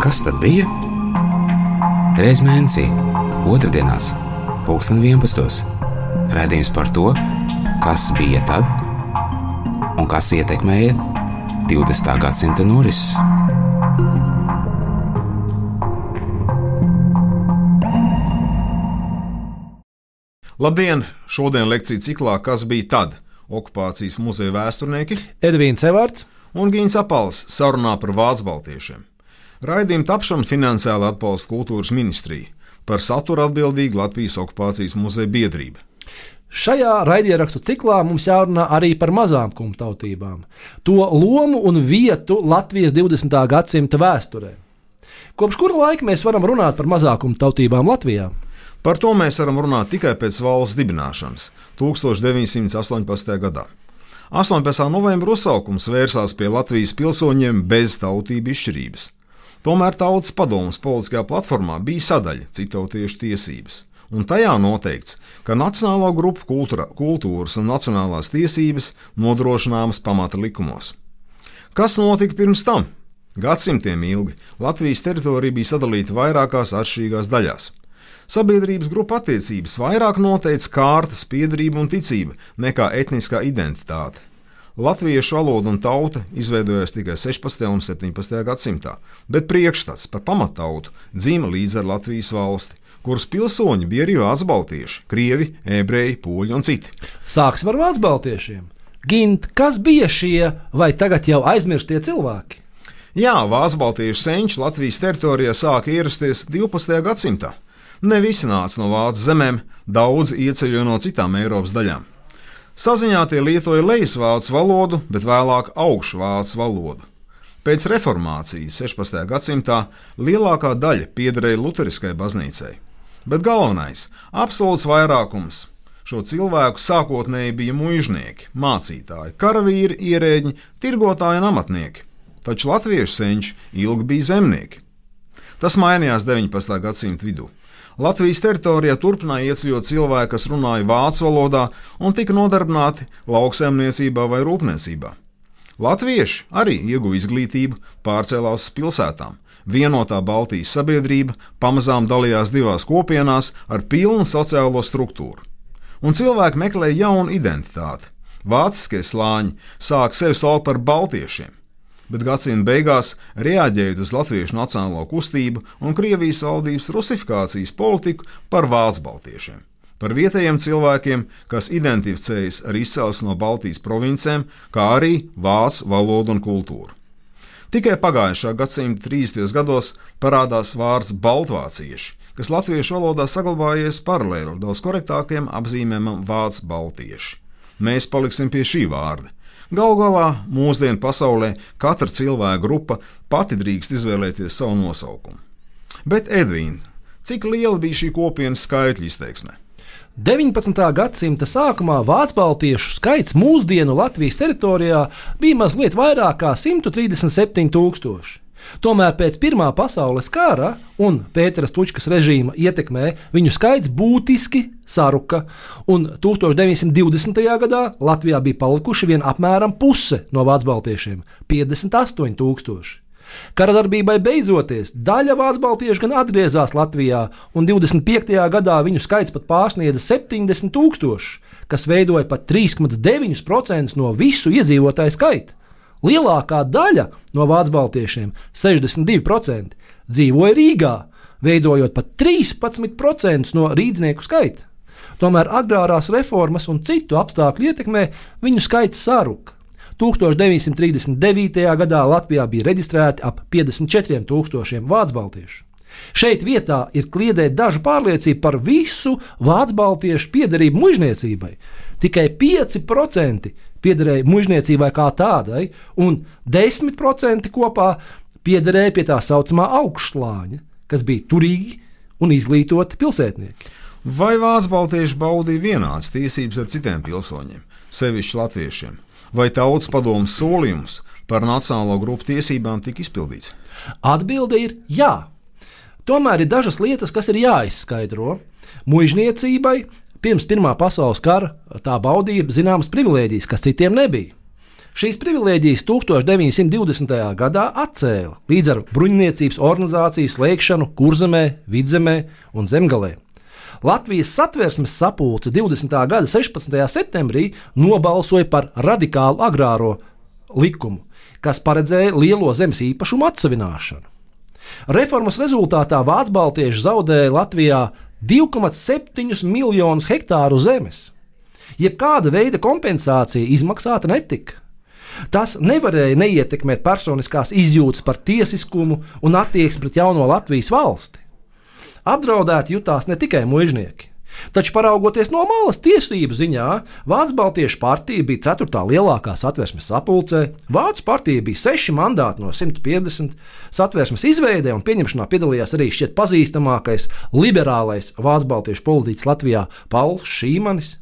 Kas tad bija? Reiz mēnesī, otrdienās, pulksten 11. Radījums par to, kas bija tad un kas ietekmēja 20. gadsimta norises. Labdien! Šodien lekciju ciklā Kas bija tad? Okupācijas muzeja vēsturnieki Edvīns Evārds. un Gīns Apals sarunā par Vācu baltiešiem. Raidījuma tapšanu finansiāli atbalsta kultūras ministrija, par saturu atbildīga Latvijas okupācijas muzeja biedrība. Šajā raidierakstu ciklā mums jārunā arī par mazām kumtautībām, to lomu un vietu Latvijas 20. gadsimta vēsturē. Kopš kura laika mēs varam runāt par mazākumu tautībām Latvijā? Par to mēs varam runāt tikai pēc valsts dibināšanas 1918. gadā. 18. novembra uzsaukums vērsās pie Latvijas pilsoņiem bez tautību izšķirības. Tomēr tautas padomus politiskajā platformā bija sadaļa citautiešu tiesības, un tajā noteikts, ka nacionālo grupu kultūra, kultūras un nacionālās tiesības nodrošināmas pamata likumos. Kas notika pirms tam? Gadsimtiem ilgi Latvijas teritorija bija sadalīta vairākās atšķirīgās daļās. Sabiedrības grupu attiecības vairāk noteica kārtas, piedarība un ticība nekā etniskā identitāte. Latviešu valoda un tauta izveidojās tikai 16. un 17. gadsimtā, bet priekšstats par pamattautu dzima līdz ar Latvijas valsti, kuras pilsoņi bija arī vācu baltieši, krievi, ebreji, poļi un citi. Sāksim ar vācu baltiešiem. Gint, kas bija šie vai tagad jau aizmirstie cilvēki? Jā, vācu baltiešu senči Latvijas teritorijā sāka ierasties 12. gadsimtā. Ne visi nāca no vācu zemēm, daudz ieceļoja no citām Eiropas daļām. Saziņā tie lietoja lejasvācu valodu, bet vēlāk augšvācu valodu. Pēc reformācijas 16. gadsimtā lielākā daļa piederēja Lutheriskajai baznīcai, bet galvenais - absolūts vairākums šo cilvēku sākotnēji bija muiznieki, mācītāji, karavīri, ierēģi, tirgotāji un amatnieki, taču latviešu senči ilgi bija zemnieki. Tas mainījās 19. gadsimta vidū. Latvijas teritorijā turpināja ieceļot cilvēki, kas runāja vācu valodā un tika nodarbināti lauksaimniecībā vai rūpniecībā. Latvieši arī ieguva izglītību, pārcēlās uz pilsētām. Vienotā Baltijas sabiedrība pamazām dalījās divās kopienās ar pilnu sociālo struktūru. Un cilvēki meklēja jaunu identitāti. Vāciskie slāņi sāk sevi saukt par baltiešiem, bet gadsimta beigās, reaģējot uz latviešu nacionālo kustību un Krievijas valdības rusifikācijas politiku par vācu baltiešiem, par vietējiem cilvēkiem, kas identificējas ar izcelsmi no Baltijas provincēm, kā arī vācu valodu un kultūru. Tikai pagājušā gadsimta 30. gados parādās vārds baltvācieši, kas latviešu valodā saglabājies paralēli daudz korektākiem apzīmējumam vācu baltieši. Mēs paliksim pie šī vārda. Galu galā mūsdienu pasaulē katra cilvēka grupa pati drīkst izvēlēties savu nosaukumu. Bet, Edvīna, cik liela bija šī kopienas skaitļa izteiksme? 19. gadsimta sākumā vācu skaits mūsdienu Latvijas teritorijā bija mazliet vairāk kā 137,000. Tomēr pēc Pirmā pasaules kara un Pētera Stučkas režīma ietekmē viņu skaits būtiski saruka, un 1920. gadā Latvijā bija palikuši vien apmēram puse no vācu baltiešiem - 58,000. Kara darbībai beidzoties, daļa vācu baltiešu gan atgriezās Latvijā, un 25. gadā viņu skaits pat pārsniedza 70,000, kas veidoja pat 3,9% no visu iedzīvotāju skaita. Lielākā daļa no vācu baltiešiem, 62%, dzīvoja Rīgā, veidojot pat 13% no rīznieku skaita. Tomēr agrārās reformas un citu apstākļu ietekmē viņu skaits saruka. 1939. gadā Latvijā bija reģistrēti ap 54,000 vācu baltiešu. Šeit vietā ir kliedēt dažu pārliecību par visu vācu baltiešu piedarību mužniecībai. Tikai 5% piederēja mužniecībai kā tādai, un 10% kopā piederēja pie tā saucamā augšslāņa, kas bija turīgi un izglītoti pilsētnieki. Vai vācu baltieši baudīja vienādas tiesības ar citiem pilsoņiem, sevišķi latviešiem, vai tautas padomus solījums par nacionālo grupu tiesībām tika izpildīts? Atbilde ir jā. Tomēr ir dažas lietas, kas ir jāizskaidro. Mūžniecībai pirms Pirmā pasaules kara tā baudīja zināmas privilēģijas, kas citiem nebija. Šīs privilēģijas 1920. gadā atcēla līdz ar bruņniecības organizāciju slēgšanu Kurzemē, Vidzemē un Zemgalē. Latvijas satversmes sapulce 20. gada 16. septembrī nobalsoja par radikālu agrāro likumu, kas paredzēja lielo zemes īpašumu atsevināšanu. Reformas rezultātā Vācu baltieši zaudēja Latvijā 2,7 miljonus hektāru zemes. Jebkāda veida kompensācija izmaksāta netika. Tas nevarēja neietekmēt personiskās izjūtas par tiesiskumu un attieksmi pret jauno Latvijas valsti. Apdraudēti jutās ne tikai mužnieki. Taču, paraugoties no malas tiesību ziņā, Vācu Baltiešu partija bija ceturtā lielākā satversmes sapulcē, Vācu partija bija seši mandāti no 150. Satversmes izveidē un pieņemšanā piedalījās arī šķiet pazīstamākais liberālais Vācu Baltiešu politiķis Latvijā Pauls Šīmanis.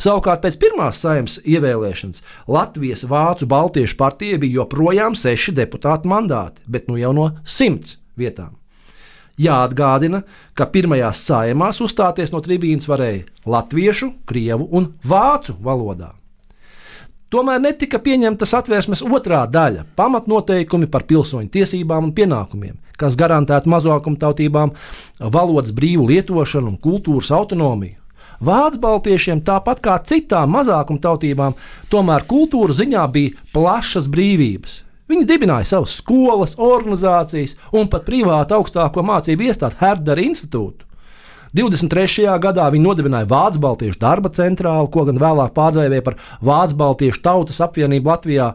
Savukārt pēc pirmās saimnes ievēlēšanas Latvijas Vācu Baltiešu partija bija joprojām seši deputātu mandāti, bet nu jau no simts vietām. Jāatgādina, ka pirmajās saimās uzstāties no tribīnas varēja latviešu, krievu un vācu valodā. Tomēr netika pieņemta satvērsmes otrā daļa - pamatnoteikumi par pilsoņu tiesībām un pienākumiem, kas garantētu mazākumtautībām valodas brīvu lietošanu un kultūras autonomiju. Vācu baltiešiem, tāpat kā citām mazākumtautībām, tomēr kultūra ziņā bija plašas brīvības. Viņi dibināja savas skolas, organizācijas un pat privātu augstāko mācību iestādi Herdera institūtu. 23. gadā viņi nodibināja Vācu Baltiešu darba centrālu, ko gan vēlāk pārdēvēja par Vācu Baltiešu tautas apvienību Latvijā,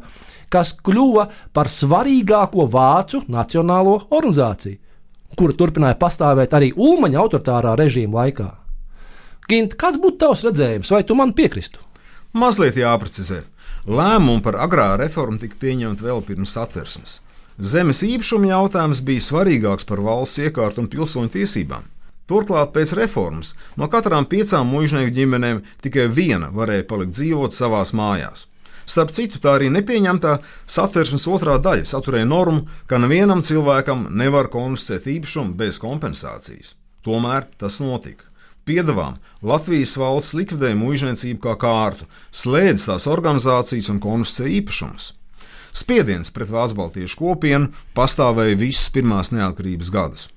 kas kļuva par svarīgāko vācu nacionālo organizāciju, kura turpināja pastāvēt arī Ulmaņa autoritārā režīma laikā. Gint, kāds būtu tavs redzējums, vai tu man piekristu? Mazliet jāprecizē. Lēmumu par agrā reformu tika pieņemta vēl pirms satversmes. Zemes īpašuma jautājums bija svarīgāks par valsts iekārtu un pilsoņu tiesībām. Turklāt pēc reformas no katrām piecām mužnieku ģimenēm tikai viena varēja palikt dzīvot savās mājās. Starp citu, tā arī nepieņemtā satversmes otrā daļa saturēja normu, ka nevienam cilvēkam nevar konfiscēt īpašumu bez kompensācijas. Tomēr tas notika piedevām Latvijas valsts likvidēja mužniecību kā kārtu, slēdz tās organizācijas un konfiscēja īpašumus. Spiediens pret Vācu Baltiešu kopienu pastāvēja visus pirmās neatkarības gadus.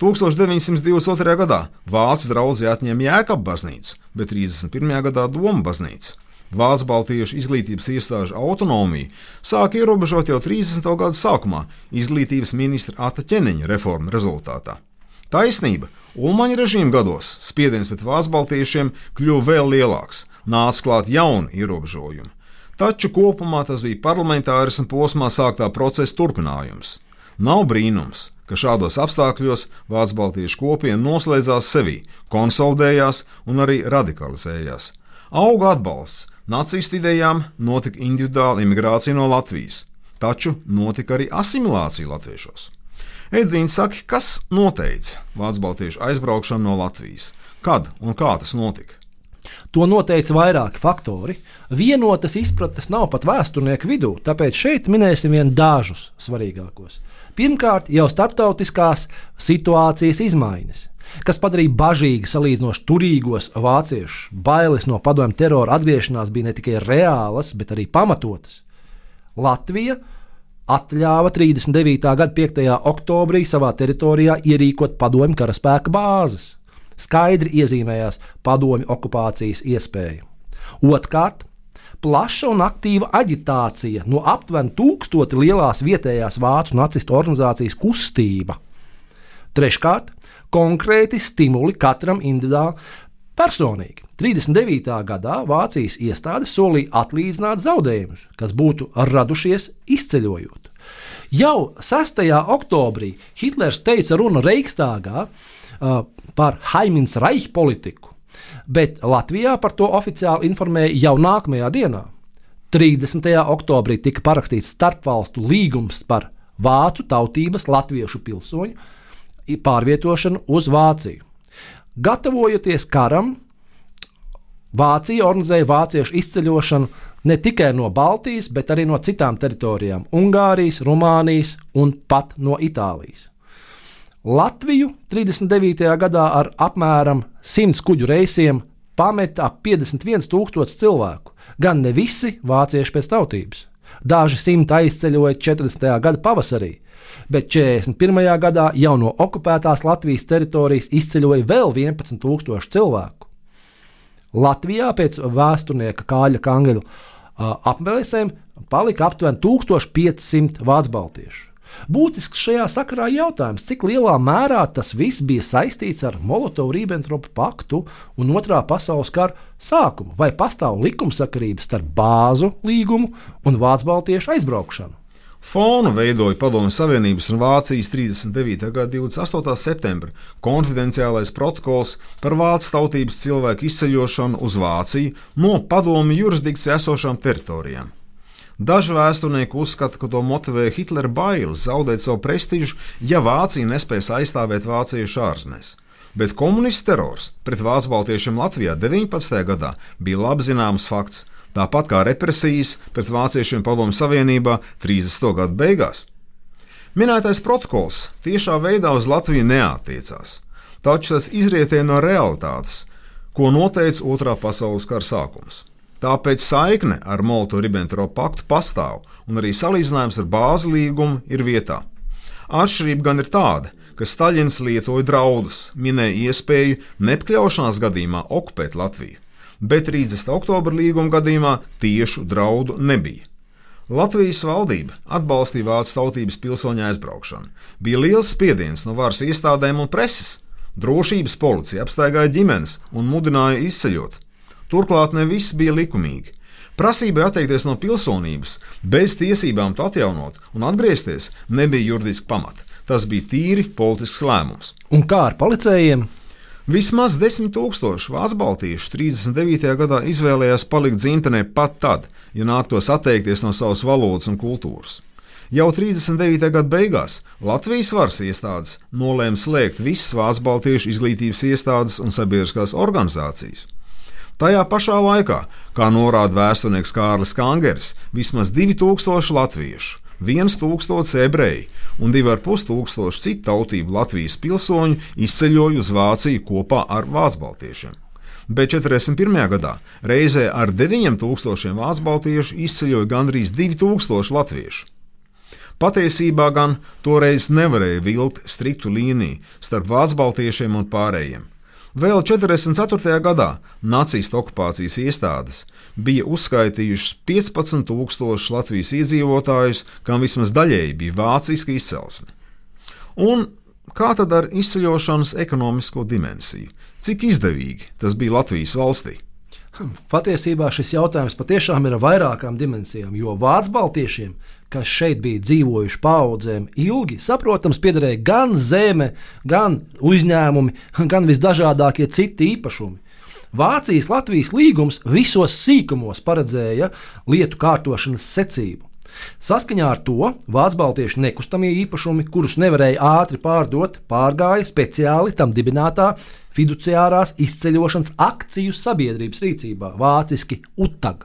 1922. gadā Vācijas draugi atņēma Jēkabu baznīcu, bet 31. gadā Doma baznīcu. Vācu Baltiešu izglītības iestāžu autonomiju sāka ierobežot jau 30. gada sākumā izglītības ministra Ata ķeneņa reformu rezultātā. Taisnība, Ulmaņa režīma gados spiediens pret Vācu-Baltiešiem kļuva vēl lielāks, nāca klāt jauni ierobežojumi. Taču kopumā tas bija parlamentārisma posmā sāktā procesa turpinājums. Nav brīnums, ka šādos apstākļos Vācu-Baltiešu kopiena noslēdzās sevī, konsolidējās un arī radikalizējās. Auga atbalsts nacistu idejām, notika individuāla imigrācija no Latvijas, taču notika arī asimilācija latviešos. Edvīns saka, kas noteica Vācu baltiešu aizbraukšanu no Latvijas? Kad un kā tas notika? To noteica vairāki faktori. Vienotas izpratnes nav pat vēsturnieku vidū, tāpēc šeit minēsim vien dažus svarīgākos. Pirmkārt, jau starptautiskās situācijas izmaiņas, kas padarīja bažīgi salīdzinoši turīgos vāciešus. Bailes no padomju terora atgriešanās bija ne tikai reālas, bet arī pamatotas. Latvija atļāva 39. gada 5. oktobrī savā teritorijā ierīkot padomju karaspēka bāzes. Skaidri iezīmējās padomju okupācijas iespēja. Otrkārt, plaša un aktīva aģitācija no aptuveni tūkstoti lielās vietējās vācu nacistu organizācijas kustība. Treškārt, konkrēti stimuli katram individuāli personīgi. 39. gadā Vācijas iestādes solīja atlīdzināt zaudējumus, kas būtu radušies izceļojot. Jau 6. oktobrī Hitlers teica runu Reichstāgā uh, par Haimins Reich politiku, bet Latvijā par to oficiāli informēja jau nākamajā dienā. 30. oktobrī tika parakstīts starpvalstu līgums par vācu tautības latviešu pilsoņu pārvietošanu uz Vāciju. Gatavojoties karam, Vācija organizēja vāciešu izceļošanu ne tikai no Baltijas, bet arī no citām teritorijām - Ungārijas, Rumānijas un pat no Itālijas. Latviju 39. gadā ar apmēram 100 kuģu reisiem pameta ap 51,000 cilvēku, gan ne visi vācieši pēc tautības. Daži simti aizceļoja 40. gada pavasarī, bet 41. gadā jau no okupētās Latvijas teritorijas izceļoja vēl 11,000 cilvēku. Latvijā pēc vēsturnieka Kāļa Kangela apmēsēm palika aptuveni 1500 vācu baltiešu. Būtisks šajā sakarā jautājums, cik lielā mērā tas viss bija saistīts ar Molotovu-Ribbentropa paktu un Otrā pasaules kara sākumu, vai pastāv likumsakarības starp bāzu līgumu un Vācu baltiešu aizbraukšanu. Fonu veidoja Padomju Savienības un Vācijas 39. gada 28. septembra konfidenciālais protokols par vācu tautības cilvēku izceļošanu uz Vāciju no padomju jurisdikcijā esošām teritorijām. Daži vēsturnieki uzskata, ka to motivēja Hitlera bailes zaudēt savu prestižu, ja Vācija nespēs aizstāvēt vāciešu ārzemēs. Bet komunistu terors pret vācu baltiešiem Latvijā 19. gadā bija labi zināms fakts, tāpat kā represijas pret vāciešiem Padomju Savienībā 30. gadu beigās. Minētais protokols tiešā veidā uz Latviju neatiecās, taču tas izrietēja no realitātes, ko noteica Otrā pasaules kara sākums. Tāpēc saikne ar Molotovu-Ribbentropa paktu pastāv, un arī salīdzinājums ar bāzi līgumu ir vietā. Atšķirība gan ir tāda, ka Staļins lietoja draudus, minēja iespēju nepakļaušanās gadījumā okupēt Latviju, bet 30. oktobra līguma gadījumā tiešu draudu nebija. Latvijas valdība atbalstīja vācu tautības pilsoņu aizbraukšanu. Bija liels spiediens no varas iestādēm un preses. Drošības policija apstaigāja ģimenes un mudināja izceļot. Turklāt ne viss bija likumīgi. Prasībai atteikties no pilsonības, bez tiesībām to atjaunot un atgriezties, nebija juridiski pamata. Tas bija tīri politisks lēmums. Un kā ar policējiem? Vismaz 10 tūkstoši vācu baltīšu 39. gadā izvēlējās palikt dzimtenē pat tad, ja nāktos atteikties no savas valodas un kultūras. Jau 39. gada beigās Latvijas varas iestādes nolēma slēgt visas vācu baltīšu izglītības iestādes un sabiedriskās organizācijas. Tajā pašā laikā, kā norāda vēsturnieks Kārlis Kangeris, vismaz 2000 latviešu, 1000 ebreju un 2500 citu tautību Latvijas pilsoņu izceļoja uz Vāciju kopā ar Vācu-Baltiešiem. Bet 41. gadā reizē ar 9000 vācu baltiešu izceļoja gandrīz 2000 latviešu. Patiesībā gan toreiz nevarēja vilkt striktu līniju starp vācu baltiešiem un pārējiem. Vēl 44. gadā nacistu okupācijas iestādes bija uzskaitījušas 15,000 Latvijas iedzīvotājus, kam vismaz daļēji bija vāciska izcelsme. Un kā tad ar izceļošanas ekonomisko dimensiju? Cik izdevīgi tas bija Latvijas valstī? Patiesībā šis jautājums patiešām ir ar vairākām dimensijām, jo vācu baltiešiem kas šeit bija dzīvojuši paudzēm ilgi, saprotams, piederēja gan zeme, gan uzņēmumi, gan visdažādākie citi īpašumi. Vācijas Latvijas līgums visos sīkumos paredzēja lietu kārtošanas secību. Saskaņā ar to Vācu baltiešu nekustamie īpašumi, kurus nevarēja ātri pārdot, pārgāja speciāli tam dibinātā fiduciārās izceļošanas akciju sabiedrības rīcībā, vāciski UTAG,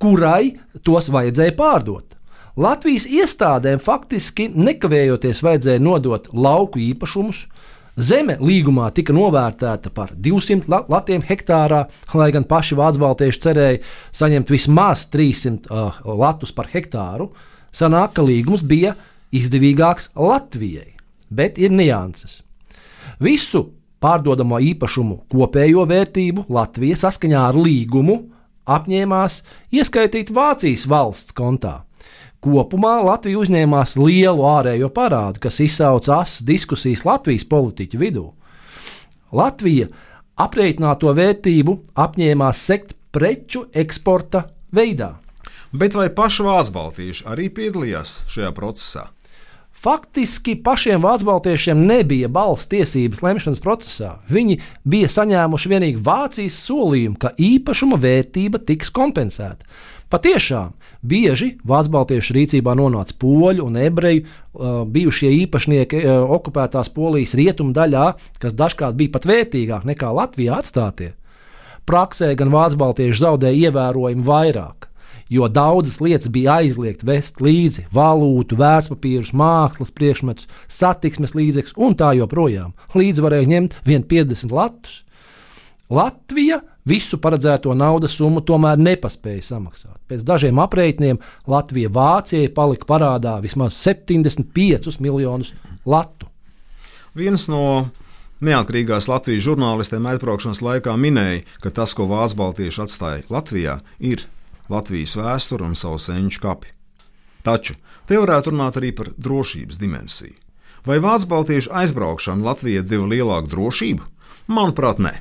kurai tos vajadzēja pārdot. Latvijas iestādēm faktiski nekavējoties vajadzēja nodot lauku īpašumus. Zeme līgumā tika novērtēta par 200 latiem hektārā, lai gan paši vācu baltieši cerēja saņemt vismaz 300 uh, latus par hektāru. Sanāk, ka līgums bija izdevīgāks Latvijai, bet ir nianses. Visu pārdodamo īpašumu kopējo vērtību Latvija saskaņā ar līgumu apņēmās ieskaitīt Vācijas valsts kontā. Kopumā Latvija uzņēmās lielu ārējo parādu, kas izsauca asas diskusijas Latvijas politiķu vidū. Latvija aprēķināto vērtību apņēmās sekt preču eksporta veidā. Bet vai paši Vācu baltiķi arī piedalījās šajā procesā? Faktiski pašiem vācu baltiešiem nebija balss tiesības lemšanas procesā. Viņi bija saņēmuši tikai Vācijas solījumu, ka īpašuma vērtība tiks kompensēta. Patiešām bieži Vācu baltiešu rīcībā nonāca poļu un ebreju uh, bijušie īpašnieki uh, okupētās polijas rietumu daļā, kas dažkārt bija pat vērtīgāk nekā Latvijā atstātie. Praksē gan Vācu baltieši zaudēja ievērojami vairāk, jo daudzas lietas bija aizliegts vest līdzi - valūtu, vērtspapīrus, mākslas priekšmetus, satiksmes līdzekļus un tā joprojām. Līdzi varēja ņemt 1,50 latus. Latvija visu paredzēto naudas summu tomēr nepaspēja samaksāt. Pēc dažiem aprēķiniem Latvija Vācijai palika parādā vismaz 75 miljonus latu. Viens no neatkarīgās Latvijas žurnālistiem aizbraukšanas laikā minēja, ka tas, ko Vācu baltieši atstāja Latvijā, ir Latvijas vēsture un savu senču kapi. Taču te varētu runāt arī par drošības dimensiju. Vai Vācu baltiešu aizbraukšana Latvijai deva lielāku drošību? Manuprāt, nē.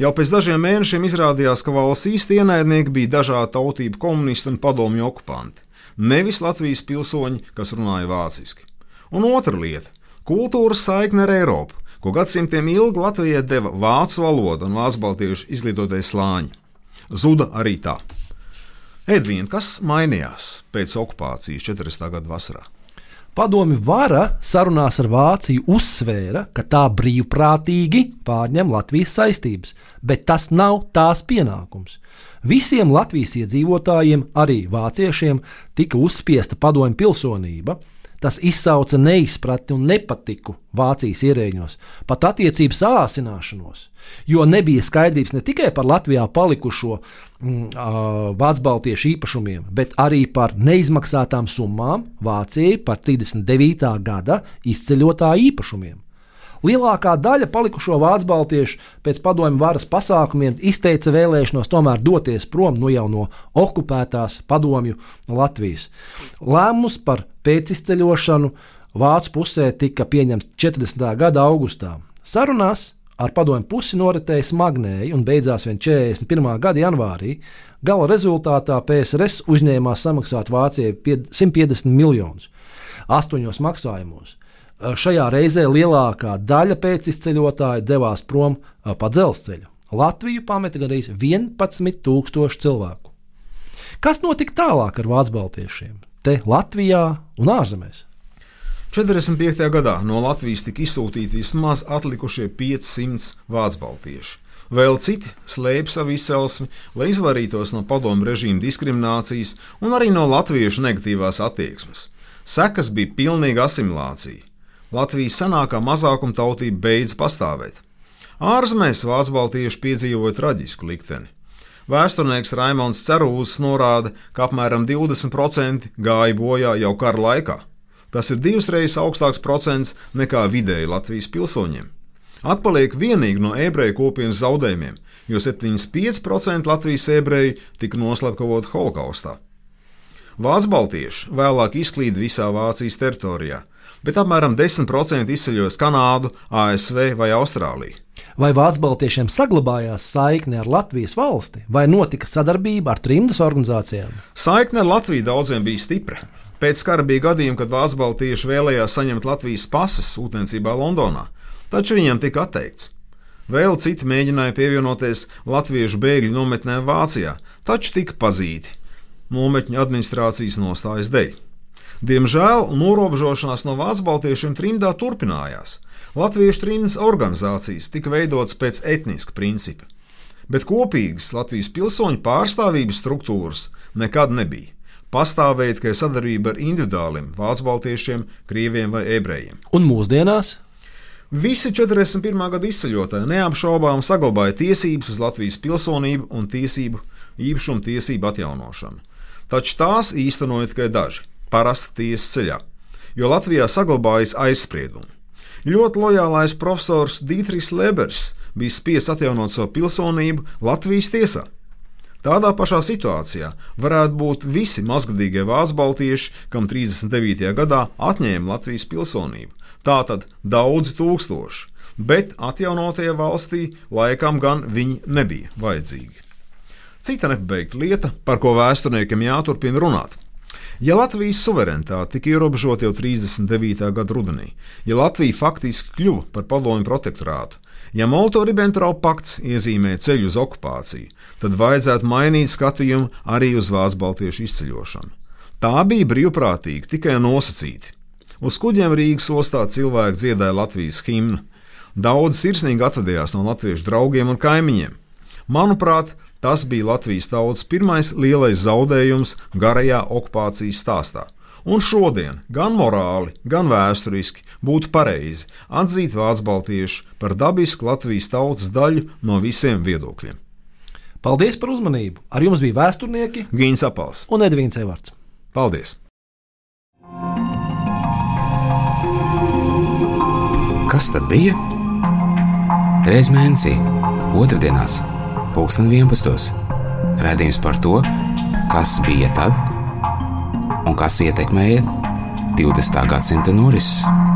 Jau pēc dažiem mēnešiem izrādījās, ka valsts īsti ienaidnieki bija dažādu tautību komunisti un padomju okupanti, nevis Latvijas pilsoņi, kas runāja vāciski. Un otra lieta - kultūras saikne ar Eiropu, ko gadsimtiem ilgi Latvijai deva vācu valoda un vācu baltiešu izglītotie slāņi. Zuda arī tā. Edvīna, kas mainījās pēc okupācijas 40. gada vasarā? Padomi vara sarunās ar Vāciju uzsvēra, ka tā brīvprātīgi pārņem Latvijas saistības, bet tas nav tās pienākums. Visiem Latvijas iedzīvotājiem, arī vāciešiem, tika uzspiesta padomju pilsonība, Tas izsauca neizpratni un nepatiku Vācijas ierēģos, pat attiecību sāsināšanos, jo nebija skaidrības ne tikai par Latvijā palikušo mm, vācu baltiešu īpašumiem, bet arī par neizmaksātām summām Vācijai par 39. gada izceļotāju īpašumiem. Lielākā daļa palikušo vācu baltiešu pēc padomju varas pasākumiem izteica vēlēšanos tomēr doties prom no jau no okupētās padomju Latvijas. Lēmums par pēcizceļošanu Vācu pusē tika pieņemts 40. gada augustā. Sarunās ar padomju pusi noritēja smagnēji un beidzās vien 41. gada janvārī. Gala rezultātā PSRS uzņēmās samaksāt Vācijai 150 miljonus astoņos maksājumos. Eh, šajā reizē lielākā daļa pēcizceļotāju devās prom eh, pa dzelzceļu. Latviju pameta gandrīz 11,000 cilvēku. Kas notika tālāk ar vācu baltiešiem? Te Latvijā un ārzemēs. 45. gadā no Latvijas tika izsūtīti vismaz atlikušie 500 vācu baltieši. Vēl citi slēpj savu izcelsmi, lai izvairītos no padomu režīma diskriminācijas un arī no latviešu negatīvās attieksmes. Sekas bija pilnīga asimilācija. Latvijas senākā mazākuma tautība beidz pastāvēt. Ārzemēs Vācu baltieši piedzīvoja traģisku likteni. Vēsturnieks Raimons Cerūzs norāda, ka apmēram 20% gāja bojā jau kara laikā. Tas ir divas reizes augstāks procents nekā vidēji Latvijas pilsoņiem. Atpaliek vienīgi no ebreju kopienas zaudējumiem, jo 75% Latvijas ebreju tika noslapkavoti holokaustā. Vācu baltieši vēlāk izklīda visā Vācijas teritorijā, bet apmēram 10% izceļojas Kanādu, ASV vai Austrāliju. Vai Vācu baltiešiem saglabājās saikne ar Latvijas valsti, vai notika sadarbība ar trimdas organizācijām? Saikne ar Latviju daudziem bija stipra. Pēc kara bija gadījumi, kad Vācu baltieši vēlējās saņemt Latvijas pases sūtniecībā Londonā, taču viņiem tika atteikts. Vēl citi mēģināja pievienoties latviešu bēgļu nometnēm Vācijā, taču tika pazīti nometņu administrācijas nostājas dēļ. Diemžēl norobežošanās no vācu baltiešiem trimdā turpinājās. Latviešu trimdas organizācijas tika veidotas pēc etniska principa, bet kopīgas Latvijas pilsoņu pārstāvības struktūras nekad nebija. Pastāvēja tikai sadarbība ar individuāliem vācu baltiešiem, krieviem vai ebrejiem. Un mūsdienās? Visi 41. gada izceļotāji neapšaubām saglabāja tiesības uz Latvijas pilsonību un tiesību īpašumu tiesību atjaunošanu. Taču tās īstenoja tikai daži parasti tiesas ceļā, jo Latvijā saglabājas aizspriedumi. Ļoti lojālais profesors Dītris Lebers bija spiests atjaunot savu pilsonību Latvijas tiesā. Tādā pašā situācijā varētu būt visi mazgadīgie vācu baltieši, kam 39. gadā atņēma Latvijas pilsonību. Tātad daudzi tūkstoši, bet atjaunotajā valstī laikam gan viņi nebija vajadzīgi. Cita nepabeigta lieta, par ko vēsturniekiem jāturpina runāt. Ja Latvijas suverenitāte tika ierobežota jau 39. gada rudenī, ja Latvija faktiski kļuva par padomju protektorātu, ja Molto-Ribbentrop pakts iezīmē ceļu uz okupāciju, tad vajadzētu mainīt skatījumu arī uz Vācu baltiešu izceļošanu. Tā bija brīvprātīga, tikai nosacīta. Uz kuģiem Rīgas ostā cilvēki dziedāja Latvijas himnu. Daudz sirsnīgi atvadījās no latviešu draugiem un kaimiņiem. Manuprāt, Tas bija Latvijas tautas pirmais lielais zaudējums garajā okupācijas stāstā. Un šodien, gan morāli, gan vēsturiski, būtu pareizi atzīt Vācu baltiešu par dabisku Latvijas tautas daļu no visiem viedokļiem. Paldies par uzmanību! Ar jums bija vēsturnieki Gīns Apals. un Edvīns Evarts. Paldies! Kas tad bija? Reiz mēnesī, otrdienās, pulksten 11. Radījums par to, kas bija tad un kas ietekmēja 20. gadsimta norises.